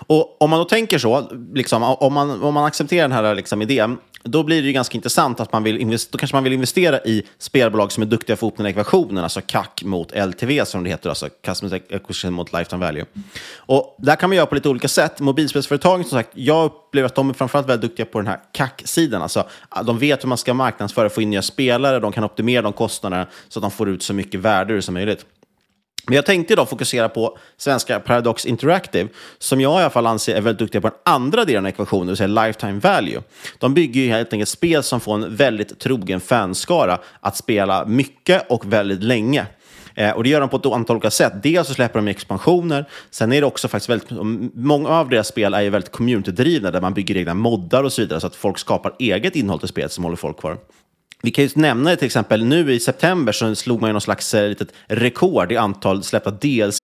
Och om man då tänker så, liksom, om, man, om man accepterar den här liksom, idén, då blir det ju ganska intressant att man vill investera, då kanske man vill investera i spelbolag som är duktiga på att få ihop den här ekvationen, alltså CAC mot LTV som det heter, alltså Customer Acquisition mot Lifetime Value. Och där kan man göra på lite olika sätt. Mobilspelsföretagen, som sagt, jag upplever att de är framförallt väldigt duktiga på den här CAC-sidan. Alltså, de vet hur man ska marknadsföra, få in nya spelare, de kan optimera de kostnaderna så att de får ut så mycket värde ur som möjligt. Men jag tänkte idag fokusera på svenska Paradox Interactive, som jag i alla fall anser är väldigt duktiga på den andra delen av ekvationen, det vill säga lifetime value. De bygger ju helt enkelt spel som får en väldigt trogen fanskara att spela mycket och väldigt länge. Eh, och det gör de på ett antal olika sätt. Dels så släpper de expansioner, sen är det också faktiskt väldigt, många av deras spel är ju väldigt community-drivna, där man bygger egna moddar och så vidare, så att folk skapar eget innehåll till spelet som håller folk kvar. Vi kan ju nämna det till exempel nu i september så slog man ju någon slags eh, litet rekord i antal släppta DLC.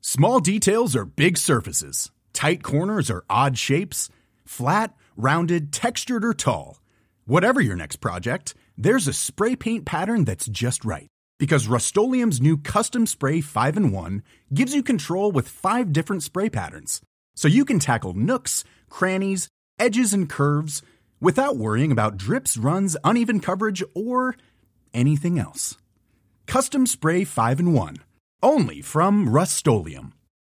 Small details are big surfaces. Tight corners are odd shapes. Flat, rounded, textured or tall. Whatever your next project, there's a spray paint pattern that's just right. Because rust new Custom Spray 5 in 1 gives you control with five different spray patterns. So you can tackle nooks, crannies, edges and curves without worrying about drips, runs, uneven coverage, or anything else. Custom Spray 5 in 1. Only from Rust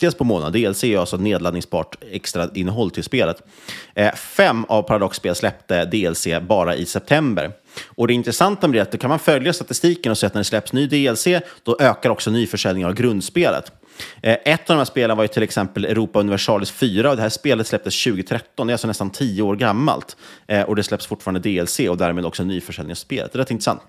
Dels på månaden. DLC är alltså nedladdningsbart extra innehåll till spelet. Eh, fem av Paradox-spel släppte DLC bara i september. Och det intressanta med det är att då kan man följa statistiken och se att när det släpps ny DLC, då ökar också nyförsäljningen av grundspelet. Eh, ett av de här spelen var ju till exempel Europa Universalis 4 och det här spelet släpptes 2013, det är alltså nästan tio år gammalt. Eh, och det släpps fortfarande DLC och därmed också nyförsäljning av spelet. Det är rätt intressant.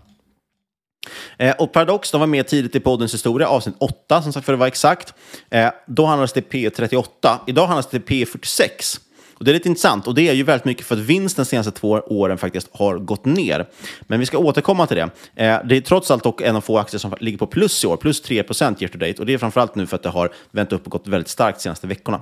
Eh, och Paradox, de var med tidigt i poddens historia, avsnitt 8 som sagt för att vara exakt. Eh, då handlades det P38, idag handlas det P46. Och det är lite intressant och det är ju väldigt mycket för att vinsten de senaste två åren faktiskt har gått ner. Men vi ska återkomma till det. Eh, det är trots allt dock en av få aktier som ligger på plus i år, plus 3 procent year to date. Och det är framförallt nu för att det har vänt upp och gått väldigt starkt de senaste veckorna.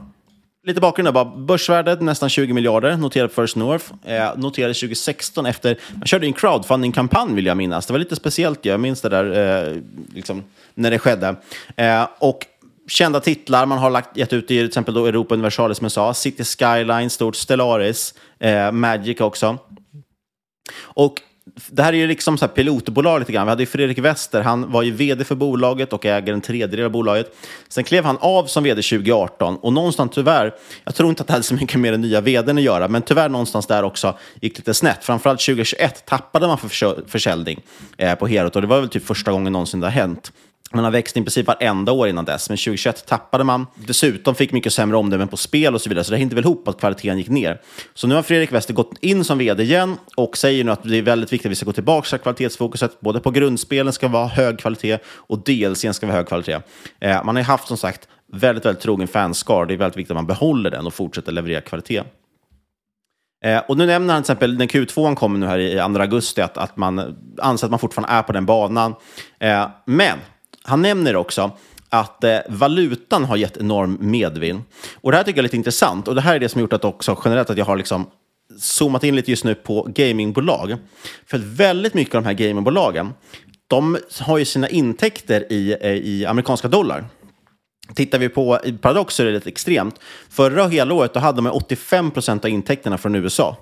Lite bakgrund bara. Börsvärdet nästan 20 miljarder, noterat First North. Eh, noterade 2016 efter, man körde en crowdfunding-kampanj vill jag minnas. Det var lite speciellt, jag minns det där eh, liksom, när det skedde. Eh, och kända titlar man har lagt, gett ut i till exempel då Europa Universalis som jag sa, City Skyline, stort Stellaris, eh, Magic också. Och det här är ju liksom så här pilotbolag lite grann. Vi hade ju Fredrik Wester, han var ju vd för bolaget och äger en tredjedel av bolaget. Sen klev han av som vd 2018 och någonstans tyvärr, jag tror inte att det hade så mycket med den nya vdn att göra, men tyvärr någonstans där också gick det lite snett. Framförallt 2021 tappade man för försäljning eh, på Herot och det var väl typ första gången någonsin det har hänt. Man har växt i princip varenda år innan dess, men 2021 tappade man. Dessutom fick mycket sämre omdömen på spel och så vidare, så det hängde väl ihop att kvaliteten gick ner. Så nu har Fredrik Wester gått in som vd igen och säger nu att det är väldigt viktigt att vi ska gå tillbaka till kvalitetsfokuset. Både på grundspelen ska vara hög kvalitet och DLCn ska vara hög kvalitet. Eh, man har haft som sagt väldigt, väldigt trogen fanskar. Det är väldigt viktigt att man behåller den och fortsätter leverera kvalitet. Eh, och nu nämner han till exempel när Q2 kommer nu här i 2 augusti att, att man anser att man fortfarande är på den banan. Eh, men han nämner också att eh, valutan har gett enorm medvind. Och det här tycker jag är lite intressant. Och det här är det som har gjort att också generellt att jag har liksom zoomat in lite just nu på gamingbolag. För att väldigt mycket av de här gamingbolagen, de har ju sina intäkter i, eh, i amerikanska dollar. Tittar vi på Paradox så är det lite extremt. Förra hela året då hade man 85 procent av intäkterna från USA.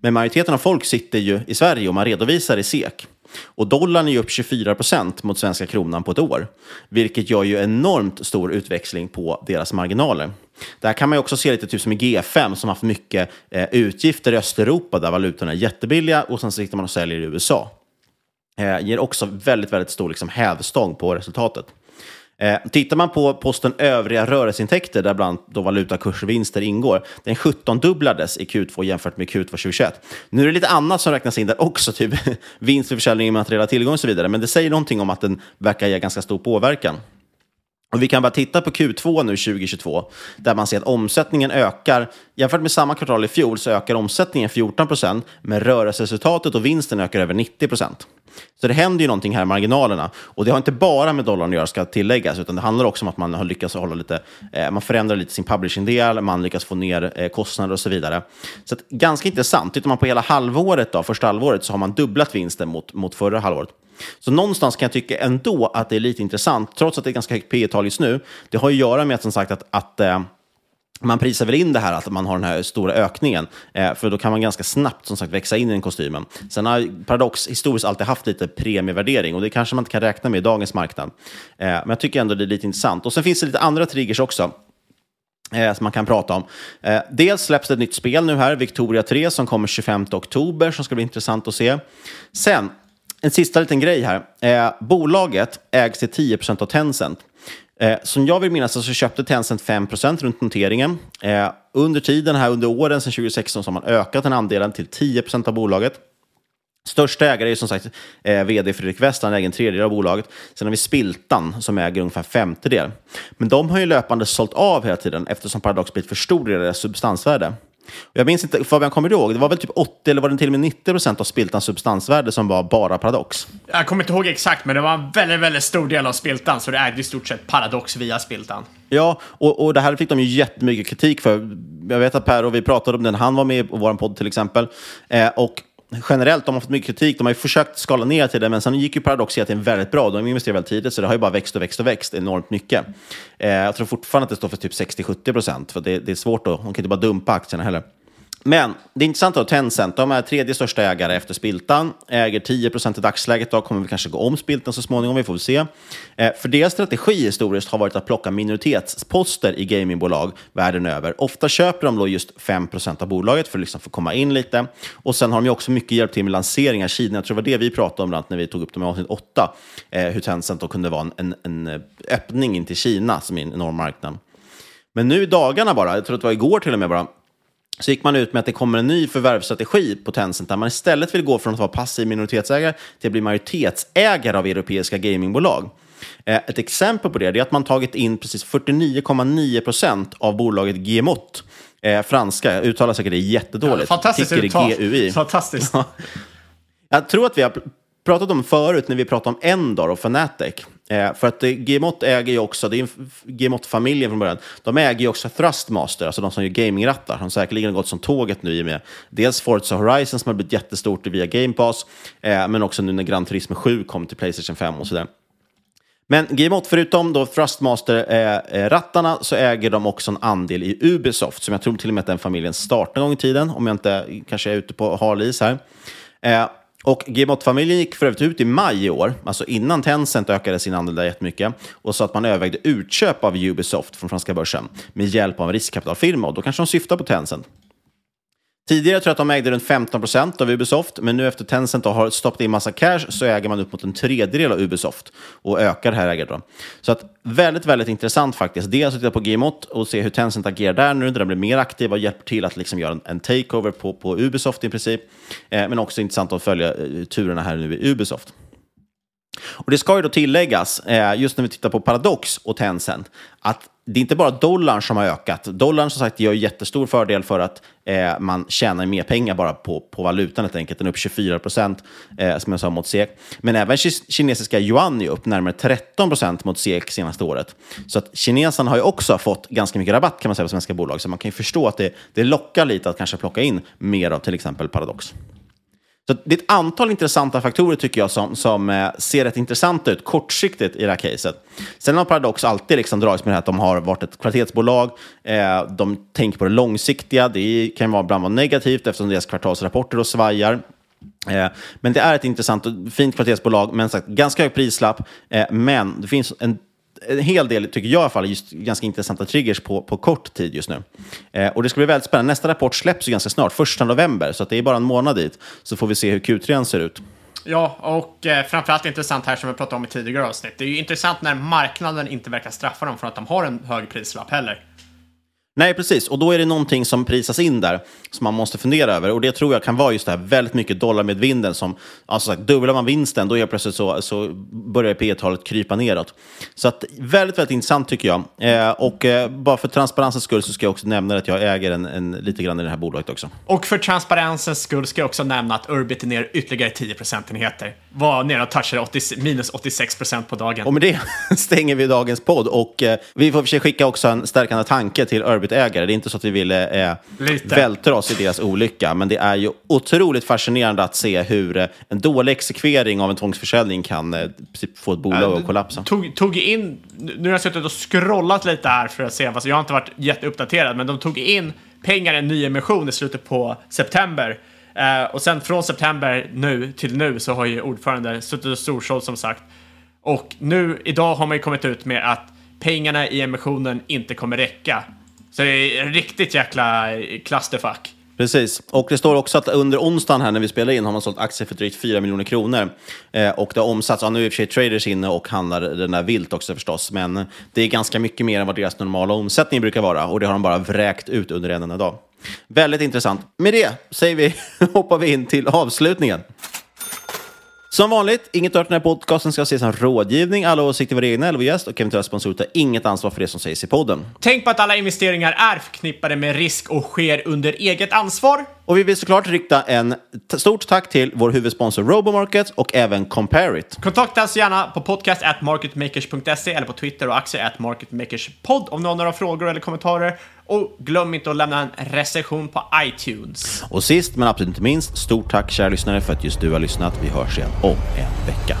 Men majoriteten av folk sitter ju i Sverige och man redovisar i SEK. Och dollarn är ju upp 24 procent mot svenska kronan på ett år, vilket gör ju enormt stor utväxling på deras marginaler. Där kan man också se lite typ som i G5 som har haft mycket eh, utgifter i Östeuropa där valutorna är jättebilliga och sen sitter man och säljer i USA. Eh, ger också väldigt, väldigt stor liksom, hävstång på resultatet. Eh, tittar man på posten övriga rörelseintäkter, där bland då valutakursvinster ingår, den 17-dubblades i Q2 jämfört med Q2 2021. Nu är det lite annat som räknas in där också, typ vinst vid försäljning i materiella tillgångar och så vidare, men det säger någonting om att den verkar ge ganska stor påverkan. Och vi kan bara titta på Q2 nu 2022, där man ser att omsättningen ökar. Jämfört med samma kvartal i fjol så ökar omsättningen 14 procent, men rörelseresultatet och vinsten ökar över 90 procent. Så det händer ju någonting här i marginalerna. Och det har inte bara med dollarn att göra, ska tilläggas, utan det handlar också om att man har lyckats hålla lite, eh, man förändrar lite sin publishing-del, man lyckas få ner eh, kostnader och så vidare. Så att, ganska intressant. Tittar man på hela halvåret, då, första halvåret, så har man dubblat vinsten mot, mot förra halvåret. Så någonstans kan jag tycka ändå att det är lite intressant, trots att det är ganska högt P tal just nu. Det har att göra med att, som sagt, att, att eh, man prisar väl in det här att man har den här stora ökningen, eh, för då kan man ganska snabbt som sagt växa in i den kostymen. Sen har Paradox historiskt alltid haft lite premievärdering och det kanske man inte kan räkna med i dagens marknad. Eh, men jag tycker ändå det är lite intressant. Och sen finns det lite andra triggers också eh, som man kan prata om. Eh, dels släpps det ett nytt spel nu här, Victoria 3, som kommer 25 oktober, som ska bli intressant att se. Sen, en sista liten grej här. Eh, bolaget ägs till 10% av Tencent. Eh, som jag vill minnas så köpte Tencent 5 runt noteringen. Eh, under tiden här, under åren sedan 2016, så har man ökat den andelen till 10% av bolaget. Största ägare är som sagt eh, vd Fredrik West, han äger en tredjedel av bolaget. Sen har vi Spiltan som äger ungefär femtedel. Men de har ju löpande sålt av hela tiden eftersom Paradox blivit för stor del av deras substansvärde. Jag minns inte, Fabian, kommer du ihåg? Det var väl typ 80 eller var det till och med 90 procent av Spiltans substansvärde som var bara Paradox? Jag kommer inte ihåg exakt, men det var en väldigt, väldigt stor del av Spiltan, så det ägde i stort sett Paradox via Spiltan. Ja, och, och det här fick de ju jättemycket kritik för. Jag vet att Per och vi pratade om den, han var med på vår podd till exempel. Eh, och generellt, de har fått mycket kritik. De har ju försökt skala ner till det, men sen gick ju Paradox hela väldigt bra. De investerade väldigt tidigt, så det har ju bara växt och växt och växt enormt mycket. Eh, jag tror fortfarande att det står för typ 60-70 procent, för det, det, är svårt att, de kan inte bara dumpa aktierna heller. Men det är intressant att Tencent, de är tredje största ägare efter Spiltan, äger 10 procent i dagsläget, då kommer vi kanske gå om Spiltan så småningom, vi får väl se. Eh, för deras strategi historiskt har varit att plocka minoritetsposter i gamingbolag världen över. Ofta köper de då just 5 procent av bolaget för att liksom få komma in lite. Och sen har de ju också mycket hjälp till med lanseringar i Kina. Jag tror det var det vi pratade om när vi tog upp dem i avsnitt 8, eh, hur Tencent då kunde vara en, en, en öppning in till Kina som är en enorm marknad. Men nu i dagarna bara, jag tror att det var igår till och med bara, så gick man ut med att det kommer en ny förvärvsstrategi på Tencent där man istället vill gå från att vara passiv minoritetsägare till att bli majoritetsägare av europeiska gamingbolag. Eh, ett exempel på det är att man tagit in precis 49,9 procent av bolaget Gmot. Eh, franska, jag uttalar säkert det jättedåligt. Ja, fantastiskt uttal. GUI. Fantastiskt. jag tror att vi har pratat om förut när vi pratade om Endor och Fnatic. Eh, för att eh, Gmot äger ju också, det är Gmot-familjen från början, de äger ju också Thrustmaster, alltså de som gör gamingrattar. som säkerligen har gått som tåget nu i och med dels Forza Horizon som har blivit jättestort via Game Pass, eh, men också nu när Gran Turismo 7 kom till Playstation 5 och sådär. Men Gmot, förutom då Thrustmaster-rattarna, eh, eh så äger de också en andel i Ubisoft, som jag tror till och med att den familjen startade en gång i tiden, om jag inte kanske är ute på hal is här. Eh, och Gmot-familjen gick för övrigt ut i maj i år, alltså innan Tencent ökade sin andel där jättemycket, och sa att man övervägde utköp av Ubisoft från franska börsen med hjälp av en riskkapitalfirma. Och då kanske de syftar på Tencent. Tidigare tror jag att de ägde runt 15 procent av Ubisoft, men nu efter Tencent har stoppat in massa cash så äger man upp mot en tredjedel av Ubisoft och ökar det här ägandet. Så att väldigt, väldigt intressant faktiskt. Dels att titta på Gmot och se hur Tencent agerar där nu, där de blir mer aktiva och hjälper till att liksom göra en, en takeover på, på Ubisoft i princip. Eh, men också intressant att följa eh, turerna här nu i Ubisoft. Och Det ska ju då tilläggas, eh, just när vi tittar på Paradox och Tencent, att det är inte bara dollarn som har ökat. Dollarn som sagt gör jättestor fördel för att eh, man tjänar mer pengar bara på, på valutan helt enkelt. Den är upp 24 procent eh, som jag sa mot SEK. Men även kinesiska yuan är upp närmare 13 procent mot SEK senaste året. Så att kineserna har ju också fått ganska mycket rabatt kan man säga på svenska bolag. Så man kan ju förstå att det, det lockar lite att kanske plocka in mer av till exempel Paradox. Så det är ett antal intressanta faktorer tycker jag som, som eh, ser rätt intressanta ut kortsiktigt i det här caset. Sen har Paradox alltid liksom dragits med det här att de har varit ett kvalitetsbolag. Eh, de tänker på det långsiktiga. Det kan vara ibland vara negativt eftersom deras kvartalsrapporter och svajar. Eh, men det är ett intressant och fint kvalitetsbolag, men sagt, ganska hög prislapp. Eh, men det finns en en hel del, tycker jag i alla fall, just ganska intressanta triggers på, på kort tid just nu. Eh, och det ska bli väldigt spännande. Nästa rapport släpps ju ganska snart, första november, så det är bara en månad dit. Så får vi se hur Q3 ser ut. Ja, och eh, framförallt intressant här som vi pratade om i tidigare avsnitt. Det är ju intressant när marknaden inte verkar straffa dem för att de har en hög prislapp heller. Nej, precis. Och då är det någonting som prisas in där som man måste fundera över. Och det tror jag kan vara just det här väldigt mycket dollar med vinden som, alltså sagt, dubblar man vinsten, då är plötsligt så, så börjar P talet krypa neråt. Så att, väldigt, väldigt intressant tycker jag. Eh, och eh, bara för transparensens skull så ska jag också nämna att jag äger en, en, lite grann i det här bolaget också. Och för transparensens skull ska jag också nämna att Urbit är ner ytterligare 10 procentenheter. Var nere och touchade 80, minus 86 procent på dagen. Och med det stänger vi dagens podd. Och eh, vi får för skicka också en stärkande tanke till Urbit-ägare. Det är inte så att vi ville eh, vältra oss i deras olycka, men det är ju otroligt fascinerande att se hur eh, en dålig exekvering av en tvångsförsäljning kan eh, få ett bolag att kollapsa. Tog, tog in, nu har jag suttit och scrollat lite här för att se, fast jag har inte varit jätteuppdaterad, men de tog in pengar i en nyemission i slutet på september. Eh, och sen från september nu till nu så har ju ordförande suttit och storsålt som sagt. Och nu, idag har man ju kommit ut med att pengarna i emissionen inte kommer räcka. Så det är en riktigt jäkla clusterfuck. Precis, och det står också att under onsdagen här när vi spelar in har man sålt aktier för drygt 4 miljoner kronor. Eh, och det har omsatts, ja, nu är i och för sig traders inne och handlar den där vilt också förstås, men det är ganska mycket mer än vad deras normala omsättning brukar vara och det har de bara vräkt ut under en enda dag. Väldigt intressant. Med det säger vi, hoppar vi in till avslutningen. Som vanligt, inget av den här podcasten ska ses som rådgivning. Alla åsikter var egna eller vår gäst och eventuella sponsorer tar inget ansvar för det som sägs i podden. Tänk på att alla investeringar är förknippade med risk och sker under eget ansvar. Och vi vill såklart rikta en stort tack till vår huvudsponsor Robomarket och även Comparit. Kontakta oss gärna på podcast marketmakers.se eller på Twitter och aktier marketmakerspod om någon har frågor eller kommentarer. Och glöm inte att lämna en recension på iTunes. Och sist men absolut inte minst, stort tack kära lyssnare för att just du har lyssnat. Vi hörs igen om en vecka.